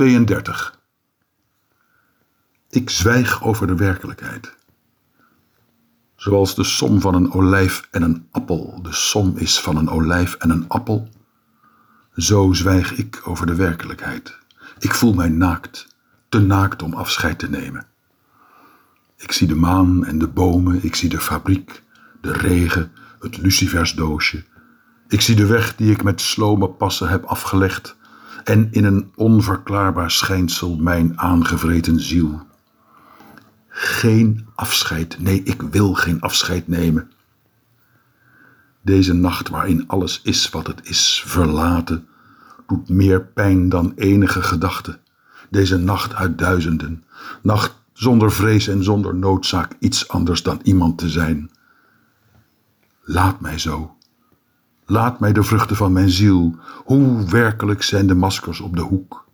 32. Ik zwijg over de werkelijkheid. Zoals de som van een olijf en een appel de som is van een olijf en een appel, zo zwijg ik over de werkelijkheid. Ik voel mij naakt, te naakt om afscheid te nemen. Ik zie de maan en de bomen, ik zie de fabriek, de regen, het lucifersdoosje. Ik zie de weg die ik met slome passen heb afgelegd en in een onverklaarbaar schijnsel mijn aangevreten ziel. Geen afscheid, nee, ik wil geen afscheid nemen. Deze nacht waarin alles is wat het is, verlaten, doet meer pijn dan enige gedachte. Deze nacht uit duizenden, nacht zonder vrees en zonder noodzaak iets anders dan iemand te zijn. Laat mij zo. Laat mij de vruchten van mijn ziel. Hoe werkelijk zijn de maskers op de hoek.